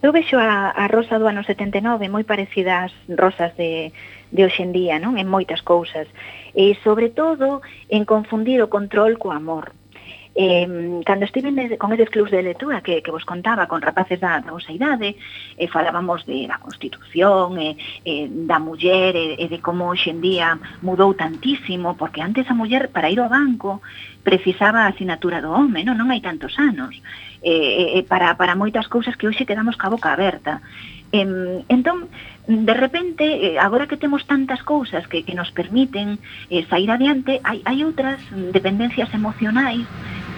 Eu vexo a, a Rosa do ano 79 moi parecida ás rosas de, de hoxendía, non? En moitas cousas. E, sobre todo, en confundir o control co amor. Eh, cando estive con eses clubs de lectura que, que vos contaba con rapaces da, da vosa idade, eh, falábamos de da Constitución, eh, eh, da muller e eh, de como hoxendía mudou tantísimo, porque antes a muller para ir ao banco precisaba a asinatura do home, non, non hai tantos anos, eh, eh, para, para moitas cousas que hoxe quedamos ca boca aberta. Eh, entón, de repente, eh, agora que temos tantas cousas que, que nos permiten eh, sair adiante, hai, hai outras dependencias emocionais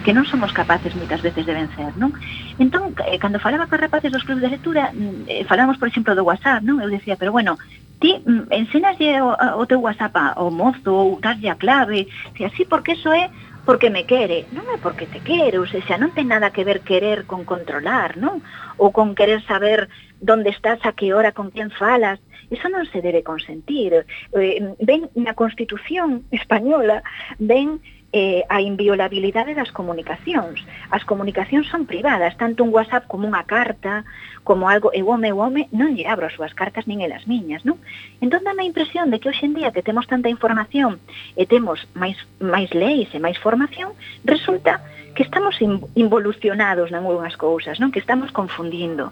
que non somos capaces moitas veces de vencer, non? Entón, eh, cando falaba con rapaces dos clubes de lectura, mm, eh, falamos, por exemplo, do WhatsApp, non? Eu decía, pero bueno, ti mm, ensénaslle o, o teu WhatsApp ao mozo ou darlle a clave, e así porque eso é porque me quere, non é porque te quero, ou sea, non ten nada que ver querer con controlar, non? Ou con querer saber onde estás, a que hora, con quen falas, Eso non se debe consentir. Eh, mm, ven na Constitución española, ven eh, a inviolabilidade das comunicacións. As comunicacións son privadas, tanto un WhatsApp como unha carta, como algo eu home, eu home, non lle abro as súas cartas nin elas miñas, non? Entón dame a impresión de que hoxe en día que temos tanta información e temos máis, máis leis e máis formación, resulta que estamos involucionados en algunhas cousas, non? Que estamos confundindo.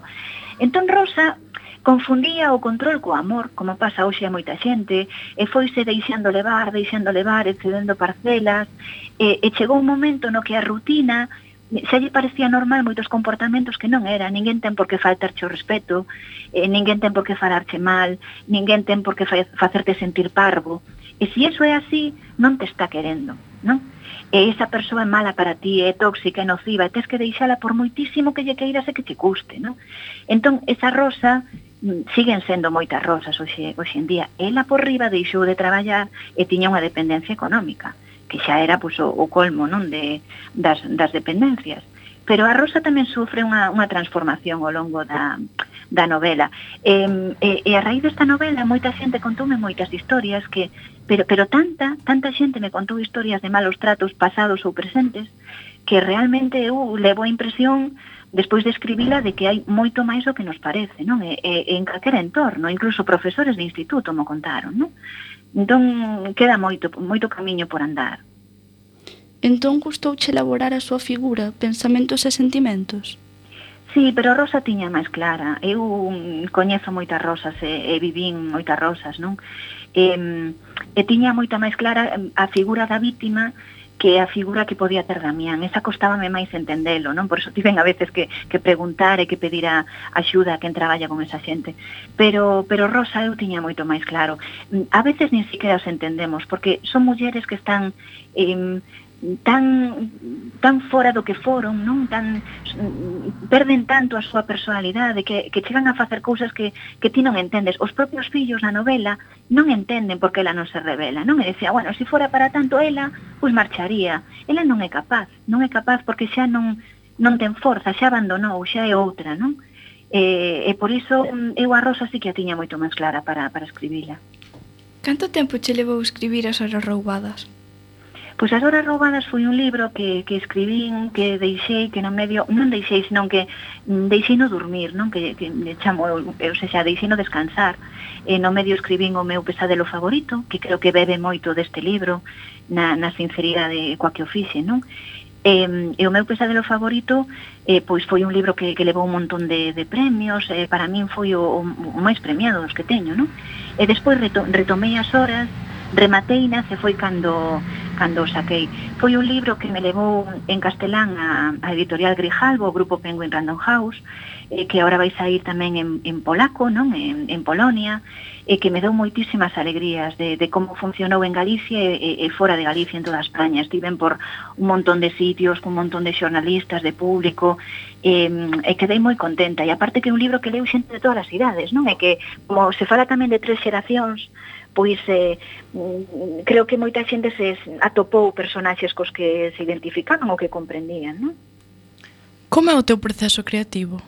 Entón Rosa confundía o control co amor, como pasa hoxe a moita xente, e foise deixando levar, deixando levar, excedendo parcelas, e, e chegou un momento no que a rutina xa lle parecía normal moitos comportamentos que non era, ninguén ten por que faltarche o respeto, eh, ninguén ten por que falarche mal, ninguén ten por que fa facerte sentir parvo. E se iso é así, non te está querendo, non? E esa persoa é mala para ti, é tóxica, é nociva, e tens que deixala por moitísimo que lle queiras e que te custe, non? Entón, esa rosa Mm, siguen sendo moitas rosas hoxe, hoxe en día. Ela por riba deixou de traballar e tiña unha dependencia económica, que xa era pois, o, o colmo non de, das, das dependencias. Pero a Rosa tamén sufre unha, unha transformación ao longo da, da novela. E, e, e a raíz desta novela moita xente contoume moitas historias que pero pero tanta, tanta xente me contou historias de malos tratos pasados ou presentes que realmente eu levo a impresión despois de describila de que hai moito máis do que nos parece, non? E, e, en calquer entorno, incluso profesores de instituto mo contaron, non? Entón, queda moito, moito camiño por andar. Entón, custouche elaborar a súa figura, pensamentos e sentimentos? Sí, pero Rosa tiña máis clara. Eu coñezo moitas rosas e, e vivín moitas rosas, non? E, e tiña moita máis clara a figura da vítima que a figura que podía ter Damián. Esa costábame máis entendelo, non? Por eso tiven a veces que, que preguntar e que pedir a axuda a quen traballa con esa xente. Pero, pero Rosa eu tiña moito máis claro. A veces nin siquiera os entendemos, porque son mulleres que están eh, tan tan fora do que foron, non? Tan perden tanto a súa personalidade que que chegan a facer cousas que que ti non entendes. Os propios fillos na novela non entenden por que ela non se revela, non? E decía, bueno, se si fora para tanto ela, pois marcharía. Ela non é capaz, non é capaz porque xa non non ten forza, xa abandonou, xa é outra, non? E, e por iso eu a Rosa sí que a tiña moito máis clara para, para escribila. Canto tempo che levou escribir as horas roubadas? Pois As horas roubadas foi un libro que, que escribín, que deixei, que non medio, non deixei, senón que deixei no dormir, non? Que, que chamo, eu, eu xa, deixei no descansar. E no medio escribín o meu pesadelo favorito, que creo que bebe moito deste libro, na, na sinceridade coa que o fixe, non? E, e o meu pesadelo favorito eh, pois foi un libro que, que levou un montón de, de premios, eh, para min foi o, o, o máis premiado dos que teño, non? E despois reto, retomei as horas, remateina se foi cando cando o saquei. Foi un libro que me levou en castelán a, a editorial Grijalbo, o grupo Penguin Random House, eh, que agora vai sair tamén en, en polaco, non en, en Polonia, e eh, que me dou moitísimas alegrías de, de como funcionou en Galicia e, e fora de Galicia en toda España. Estiven por un montón de sitios, con un montón de xornalistas, de público, e, eh, e quedei moi contenta. E aparte que é un libro que leu xente de todas as idades, non? É que, como se fala tamén de tres xeracións, pois eh, creo que moita xente se atopou personaxes cos que se identificaban ou que comprendían, non? Como é o teu proceso creativo?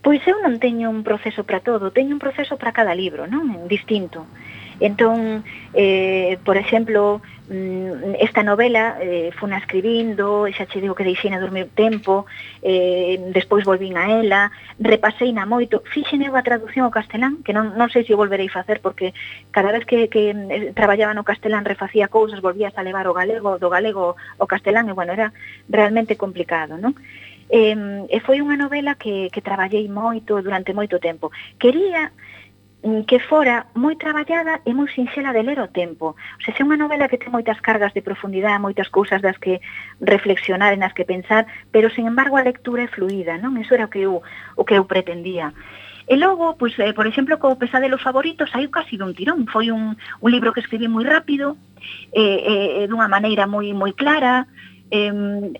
Pois eu non teño un proceso para todo, teño un proceso para cada libro, non? Distinto. Entón, eh, por exemplo, Mm, esta novela eh, funa escribindo, xa che digo que deixeina dormir tempo, eh, despois volvín a ela, repaseina moito, fixen eu a traducción ao castelán, que non, non sei se o volverei facer, porque cada vez que, que eh, traballaba no castelán refacía cousas, volvías a levar o galego, do galego ao castelán, e bueno, era realmente complicado, non? Eh, e foi unha novela que, que traballei moito durante moito tempo. Quería Mm, que fora moi traballada e moi sinxela de ler o tempo. O sea, é unha novela que ten moitas cargas de profundidade, moitas cousas das que reflexionar e nas que pensar, pero, sen embargo, a lectura é fluida, non? Eso era o que eu, o que eu pretendía. E logo, pois, eh, por exemplo, co Pesadelo Favorito saiu casi dun tirón. Foi un, un libro que escribí moi rápido, eh, eh, dunha maneira moi moi clara, Eh,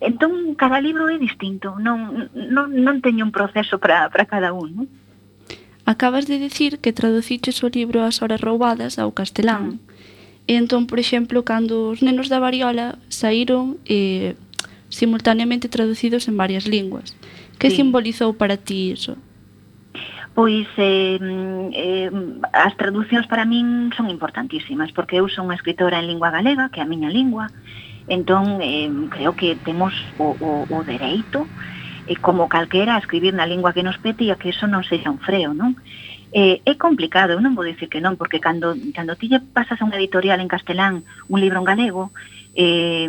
entón, cada libro é distinto, non, non, non teño un proceso para cada un. Non? Acabas de decir que traduciches o libro As horas roubadas ao castelán. E entón, por exemplo, cando os nenos da variola saíron eh, simultaneamente traducidos en varias linguas. Que sí. simbolizou para ti iso? Pois eh, eh, as traduccións para min son importantísimas porque eu son unha escritora en lingua galega, que é a miña lingua, entón eh, creo que temos o, o, o dereito e como calquera a escribir na lingua que nos pete e a que eso non sexa un freo, non? Eh, é complicado, eu non vou dicir que non, porque cando, cando ti lle pasas a unha editorial en castelán un libro en galego, eh,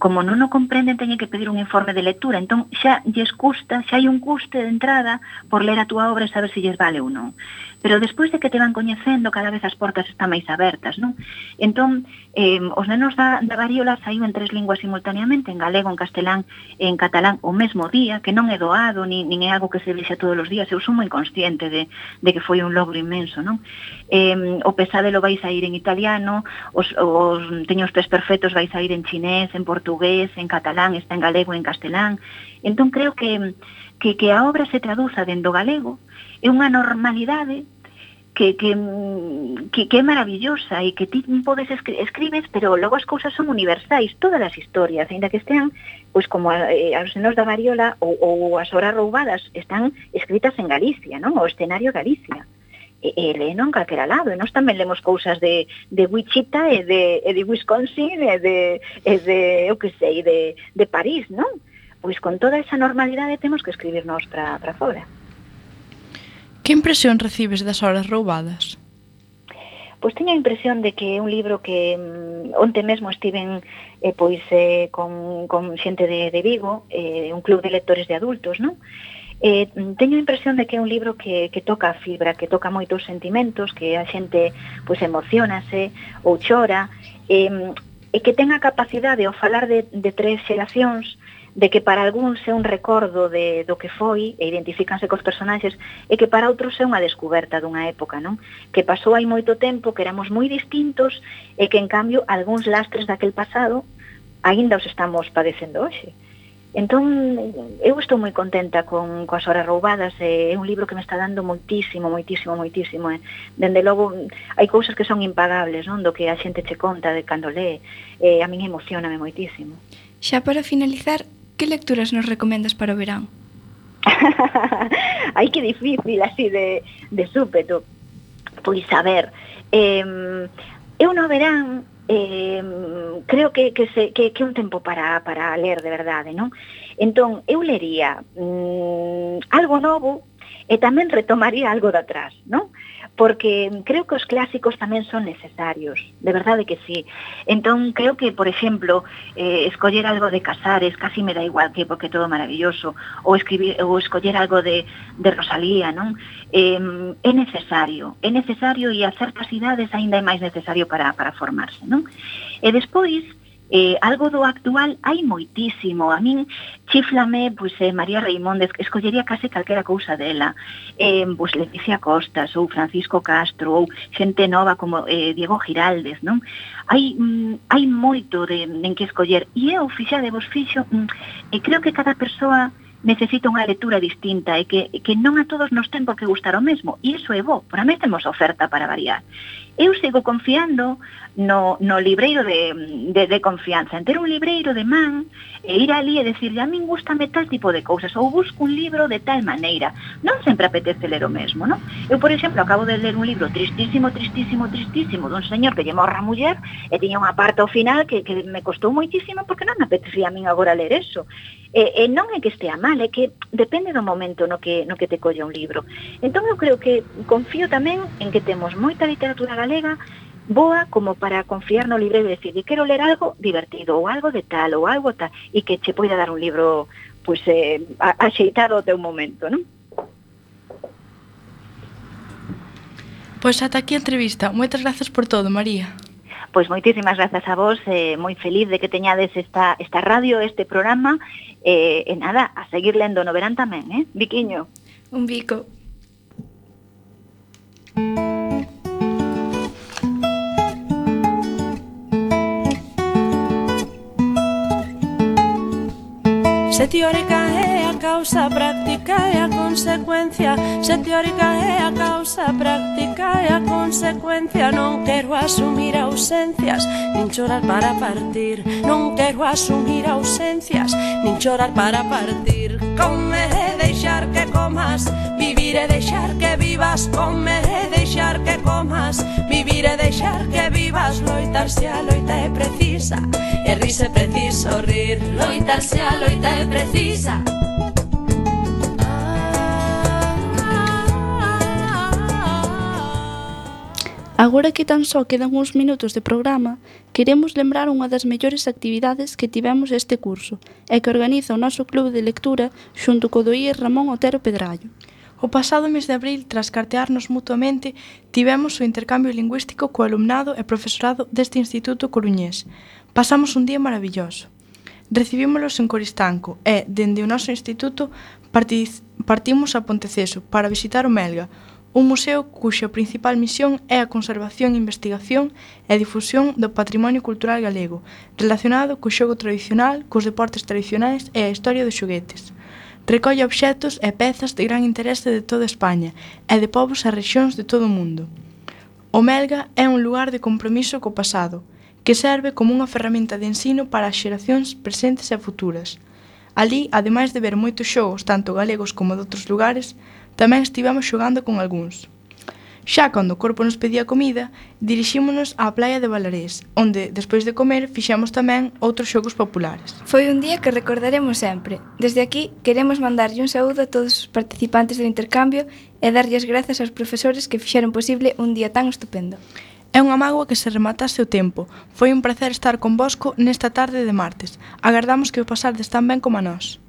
como non o comprenden, teñen que pedir un informe de lectura. Entón, xa lles custa, xa hai un custe de entrada por ler a túa obra e saber se lles vale ou non pero despois de que te van coñecendo cada vez as portas están máis abertas, non? Entón, eh, os nenos da, da variola saíu en tres linguas simultaneamente, en galego, en castelán e en catalán o mesmo día, que non é doado, nin, nin é algo que se vexa todos os días, eu sou moi consciente de, de que foi un logro inmenso, non? Eh, o pesadelo vai sair en italiano, os, os teño os tres perfectos vai sair en chinés, en portugués, en catalán, está en galego e en castelán. Entón creo que que, que a obra se traduza dentro galego é unha normalidade que, que, que, que é maravillosa e que ti podes escri escribes, pero logo as cousas son universais, todas as historias, ainda que estean, pois como a, eh, aos senos da variola ou, ou as horas roubadas, están escritas en Galicia, non? O escenario Galicia. E, e leno en calquera lado, e nós tamén lemos cousas de, de Wichita e de, e de Wisconsin e de, e de, eu que sei, de, de París, non? Pois con toda esa normalidade temos que escribirnos para fora. Que impresión recibes das horas roubadas? Pois teño a impresión de que é un libro que mm, onte mesmo estiven eh, pois eh, con, con xente de, de Vigo, eh, un club de lectores de adultos, non? Eh, mm, teño a impresión de que é un libro que, que toca a fibra, que toca moitos sentimentos, que a xente pois emocionase ou chora, eh, mm, e que ten a capacidade ao falar de, de tres xeracións de que para algúns é un recordo de, do que foi e identifícanse cos personaxes e que para outros é unha descoberta dunha época, non? Que pasou hai moito tempo, que éramos moi distintos e que, en cambio, algúns lastres daquel pasado aínda os estamos padecendo hoxe. Entón, eu estou moi contenta con coas horas roubadas, é un libro que me está dando moitísimo, moitísimo, moitísimo. Eh. Dende logo, hai cousas que son impagables, non? Do que a xente che conta de cando lee, eh, a min emocioname moitísimo. Xa para finalizar, que lecturas nos recomendas para o verán? Ai, que difícil así de, de súpeto. Pois a ver, eh, eu no verán eh, creo que, que, se, que, que un tempo para, para ler de verdade, non? Entón, eu lería mm, algo novo e tamén retomaría algo de atrás, non? porque creo que os clásicos tamén son necesarios, de verdade que sí. Entón, creo que, por exemplo, eh, escoller algo de Casares casi me da igual que porque todo maravilloso, ou, escribir, ou escoller algo de, de Rosalía, non? Eh, é necesario, é necesario e a certas idades aínda é máis necesario para, para formarse, non? E despois, eh, algo do actual hai moitísimo. A min chiflame, pois, eh, María Reimóndez, escollería case calquera cousa dela. Eh, pois, Leticia Costas, ou Francisco Castro, ou xente nova como eh, Diego Giraldez, non? Hai, mm, hai moito de, en que escoller. E eu, fixa de vos fixo, mm, e creo que cada persoa necesita unha lectura distinta e que, que non a todos nos ten por que gustar o mesmo. E iso é bo, por a temos oferta para variar. Eu sigo confiando no, no libreiro de, de, de confianza, en ter un libreiro de man e ir ali e decirle a min gustame tal tipo de cousas ou busco un libro de tal maneira. Non sempre apetece ler o mesmo, non? Eu, por exemplo, acabo de ler un libro tristísimo, tristísimo, tristísimo dun señor que lle morra a muller e tiña unha parte ao final que, que me costou moitísimo porque non me apetecía a min agora ler eso. E, e non é que estea mal, é que depende do momento no que, no que te colla un libro. Entón, eu creo que confío tamén en que temos moita literatura galega boa como para confiar no libro e decir, quero ler algo divertido ou algo de tal ou algo tal e que che poida dar un libro pois pues, eh, axeitado ao teu momento, non? Pois pues ata aquí a entrevista. Moitas grazas por todo, María. Pois pues moitísimas grazas a vos, eh, moi feliz de que teñades esta, esta radio, este programa, eh, e nada, a seguir lendo no verán tamén, eh? Biquiño. Un bico. Se teórica é a causa, práctica é a consecuencia. Se teórica é a causa, práctica é a consecuencia. Non quero asumir ausencias, nin chorar para partir. Non quero asumir ausencias, nin chorar para partir. Come e deixar que comas, vivir e deixar que vivas. Come e deixar que comas, vivir e deixar que vivas. Loitarse a loita é precisa, e rise preciso rir. Loitarse a loita é precisa precisa. Agora que tan só quedan uns minutos de programa, queremos lembrar unha das mellores actividades que tivemos este curso e que organiza o noso club de lectura xunto co do IES Ramón Otero Pedrallo. O pasado mes de abril, tras cartearnos mutuamente, tivemos o intercambio lingüístico co alumnado e profesorado deste Instituto Coruñés. Pasamos un día maravilloso. Recibímolos en Coristanco e, dende o noso instituto, partimos a Ponteceso para visitar o Melga, un museo cuxa principal misión é a conservación, investigación e difusión do patrimonio cultural galego, relacionado co xogo tradicional, cos deportes tradicionais e a historia dos xoguetes. Recolle obxectos e pezas de gran interese de toda España e de povos e rexións de todo o mundo. O Melga é un lugar de compromiso co pasado, que serve como unha ferramenta de ensino para as xeracións presentes e futuras. Alí, ademais de ver moitos xogos, tanto galegos como de outros lugares, tamén estivemos xogando con algúns. Xa cando o corpo nos pedía comida, dirixímonos á playa de Valarés, onde, despois de comer, fixemos tamén outros xogos populares. Foi un día que recordaremos sempre. Desde aquí, queremos mandarlle un saúdo a todos os participantes do intercambio e darlle as grazas aos profesores que fixeron posible un día tan estupendo. É unha mágoa que se rematase o tempo. Foi un placer estar convosco nesta tarde de martes. Agardamos que o pasardes tan ben como a nós.